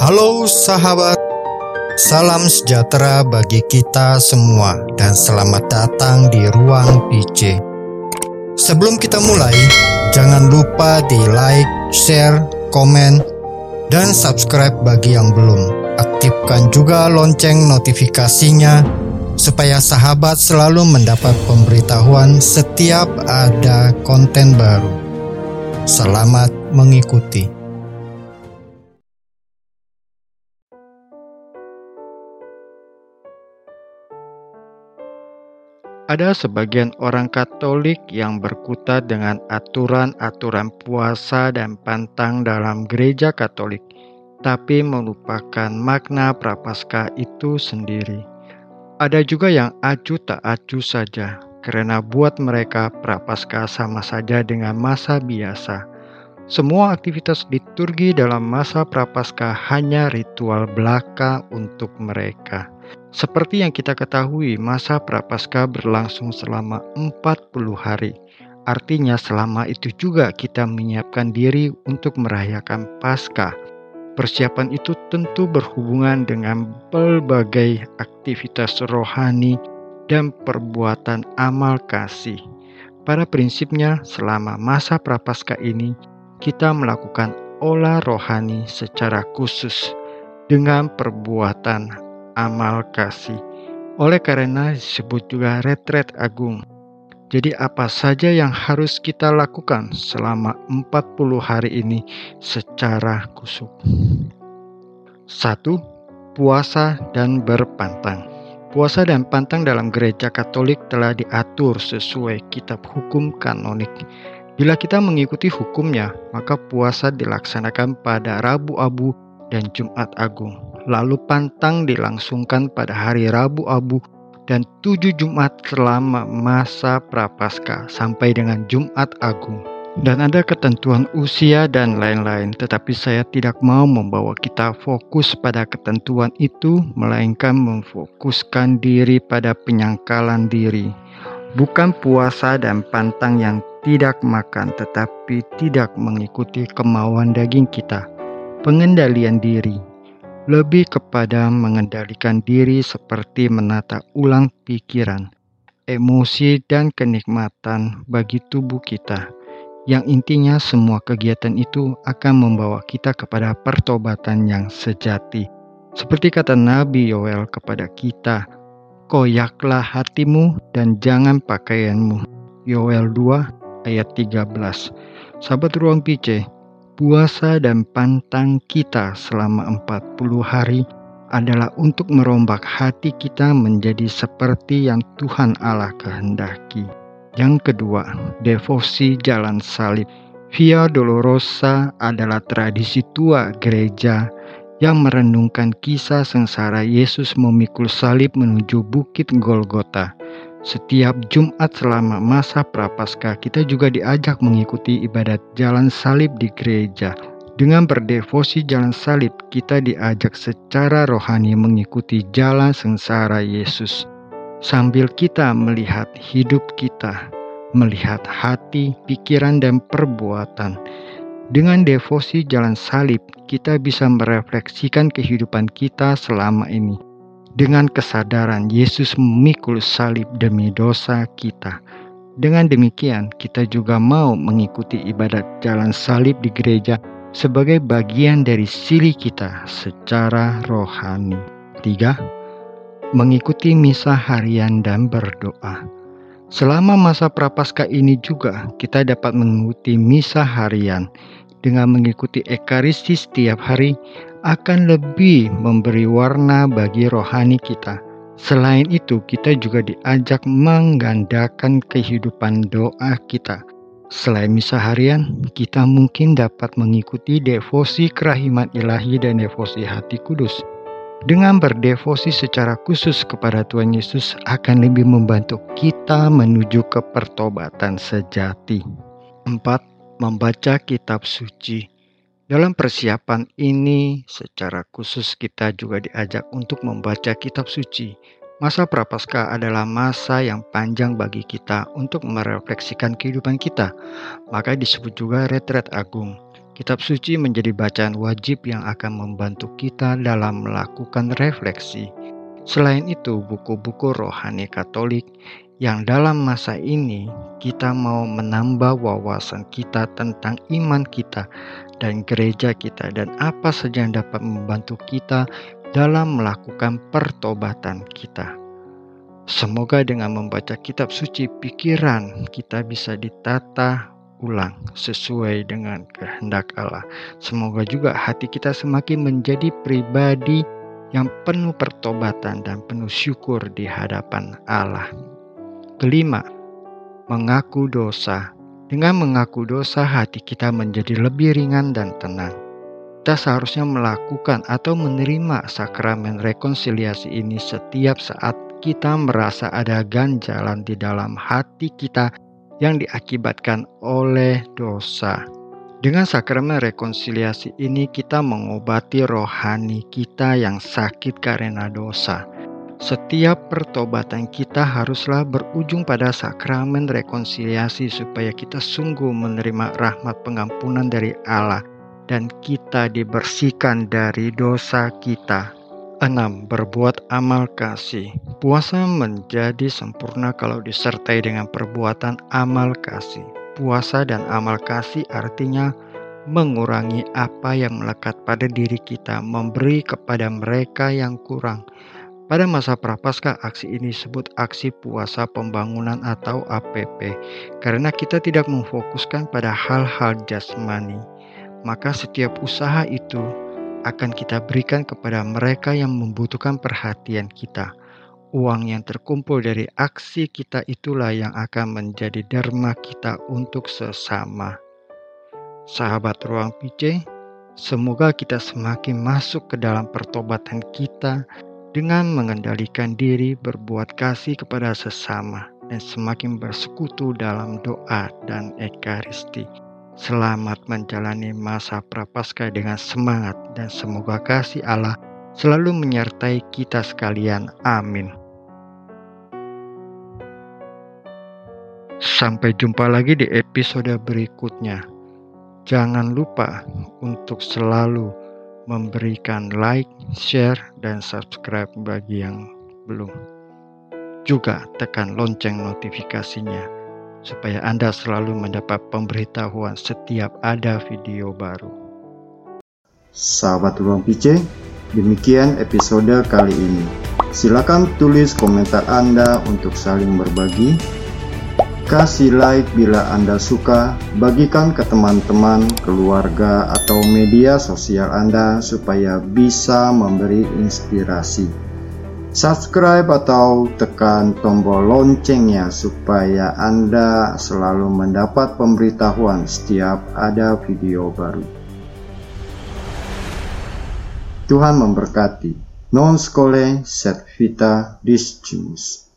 Halo sahabat, salam sejahtera bagi kita semua dan selamat datang di ruang PC. Sebelum kita mulai, jangan lupa di like, share, komen, dan subscribe bagi yang belum. Aktifkan juga lonceng notifikasinya supaya sahabat selalu mendapat pemberitahuan setiap ada konten baru. Selamat mengikuti. Ada sebagian orang Katolik yang berkutat dengan aturan-aturan puasa dan pantang dalam gereja Katolik, tapi melupakan makna prapaskah itu sendiri. Ada juga yang acu tak acu saja, karena buat mereka prapaskah sama saja dengan masa biasa. Semua aktivitas liturgi dalam masa prapaskah hanya ritual belaka untuk mereka. Seperti yang kita ketahui, masa prapaskah berlangsung selama 40 hari. Artinya selama itu juga kita menyiapkan diri untuk merayakan Paskah. Persiapan itu tentu berhubungan dengan berbagai aktivitas rohani dan perbuatan amal kasih. Pada prinsipnya, selama masa prapaskah ini, kita melakukan olah rohani secara khusus dengan perbuatan amal kasih. Oleh karena disebut juga retret agung. Jadi apa saja yang harus kita lakukan selama 40 hari ini secara khusus? Satu, puasa dan berpantang. Puasa dan pantang dalam gereja Katolik telah diatur sesuai kitab hukum kanonik Bila kita mengikuti hukumnya, maka puasa dilaksanakan pada Rabu Abu dan Jumat Agung. Lalu pantang dilangsungkan pada hari Rabu Abu dan tujuh Jumat selama masa prapaskah sampai dengan Jumat Agung. Dan ada ketentuan usia dan lain-lain, tetapi saya tidak mau membawa kita fokus pada ketentuan itu, melainkan memfokuskan diri pada penyangkalan diri. Bukan puasa dan pantang yang tidak makan tetapi tidak mengikuti kemauan daging kita. Pengendalian diri lebih kepada mengendalikan diri seperti menata ulang pikiran, emosi, dan kenikmatan bagi tubuh kita. Yang intinya, semua kegiatan itu akan membawa kita kepada pertobatan yang sejati, seperti kata Nabi Yoel kepada kita: "Koyaklah hatimu dan jangan pakaianmu." Yoel 2 ayat 13. Sahabat ruang PC, puasa dan pantang kita selama 40 hari adalah untuk merombak hati kita menjadi seperti yang Tuhan Allah kehendaki. Yang kedua, devosi jalan salib. Via Dolorosa adalah tradisi tua gereja yang merenungkan kisah sengsara Yesus memikul salib menuju Bukit Golgota. Setiap Jumat selama masa Prapaskah kita juga diajak mengikuti ibadat jalan salib di gereja. Dengan berdevosi jalan salib, kita diajak secara rohani mengikuti jalan sengsara Yesus. Sambil kita melihat hidup kita, melihat hati, pikiran, dan perbuatan. Dengan devosi jalan salib, kita bisa merefleksikan kehidupan kita selama ini dengan kesadaran Yesus memikul salib demi dosa kita. Dengan demikian, kita juga mau mengikuti ibadat jalan salib di gereja sebagai bagian dari sili kita secara rohani. 3. Mengikuti misa harian dan berdoa. Selama masa prapaskah ini juga kita dapat mengikuti misa harian dengan mengikuti ekaristi setiap hari akan lebih memberi warna bagi rohani kita. Selain itu, kita juga diajak menggandakan kehidupan doa kita. Selain misa harian, kita mungkin dapat mengikuti devosi kerahiman ilahi dan devosi hati kudus. Dengan berdevosi secara khusus kepada Tuhan Yesus akan lebih membantu kita menuju ke pertobatan sejati. 4. Membaca kitab suci. Dalam persiapan ini, secara khusus kita juga diajak untuk membaca kitab suci. Masa Prapaskah adalah masa yang panjang bagi kita untuk merefleksikan kehidupan kita, maka disebut juga retret agung. Kitab suci menjadi bacaan wajib yang akan membantu kita dalam melakukan refleksi. Selain itu, buku-buku rohani Katolik yang dalam masa ini kita mau menambah wawasan kita tentang iman kita dan gereja kita dan apa saja yang dapat membantu kita dalam melakukan pertobatan kita. Semoga dengan membaca kitab suci pikiran kita bisa ditata ulang sesuai dengan kehendak Allah. Semoga juga hati kita semakin menjadi pribadi yang penuh pertobatan dan penuh syukur di hadapan Allah. Kelima, mengaku dosa. Dengan mengaku dosa, hati kita menjadi lebih ringan dan tenang. Kita seharusnya melakukan atau menerima sakramen rekonsiliasi ini setiap saat kita merasa ada ganjalan di dalam hati kita yang diakibatkan oleh dosa. Dengan sakramen rekonsiliasi ini kita mengobati rohani kita yang sakit karena dosa. Setiap pertobatan kita haruslah berujung pada sakramen rekonsiliasi supaya kita sungguh menerima rahmat pengampunan dari Allah dan kita dibersihkan dari dosa kita. 6. Berbuat amal kasih. Puasa menjadi sempurna kalau disertai dengan perbuatan amal kasih. Puasa dan amal kasih artinya mengurangi apa yang melekat pada diri kita, memberi kepada mereka yang kurang. Pada masa prapaskah aksi ini disebut aksi puasa pembangunan atau APP karena kita tidak memfokuskan pada hal-hal jasmani. Maka setiap usaha itu akan kita berikan kepada mereka yang membutuhkan perhatian kita. Uang yang terkumpul dari aksi kita itulah yang akan menjadi derma kita untuk sesama. Sahabat Ruang PC, semoga kita semakin masuk ke dalam pertobatan kita dengan mengendalikan diri berbuat kasih kepada sesama dan semakin bersekutu dalam doa dan ekaristi. Selamat menjalani masa prapaskah dengan semangat dan semoga kasih Allah selalu menyertai kita sekalian. Amin. Sampai jumpa lagi di episode berikutnya. Jangan lupa untuk selalu memberikan like, share, dan subscribe bagi yang belum. Juga tekan lonceng notifikasinya supaya Anda selalu mendapat pemberitahuan setiap ada video baru. Sahabat Ruang PC, demikian episode kali ini. Silakan tulis komentar Anda untuk saling berbagi. Kasih like bila Anda suka, bagikan ke teman-teman, keluarga, atau media sosial Anda supaya bisa memberi inspirasi subscribe atau tekan tombol loncengnya supaya Anda selalu mendapat pemberitahuan setiap ada video baru. Tuhan memberkati. Non scole set vita discimus.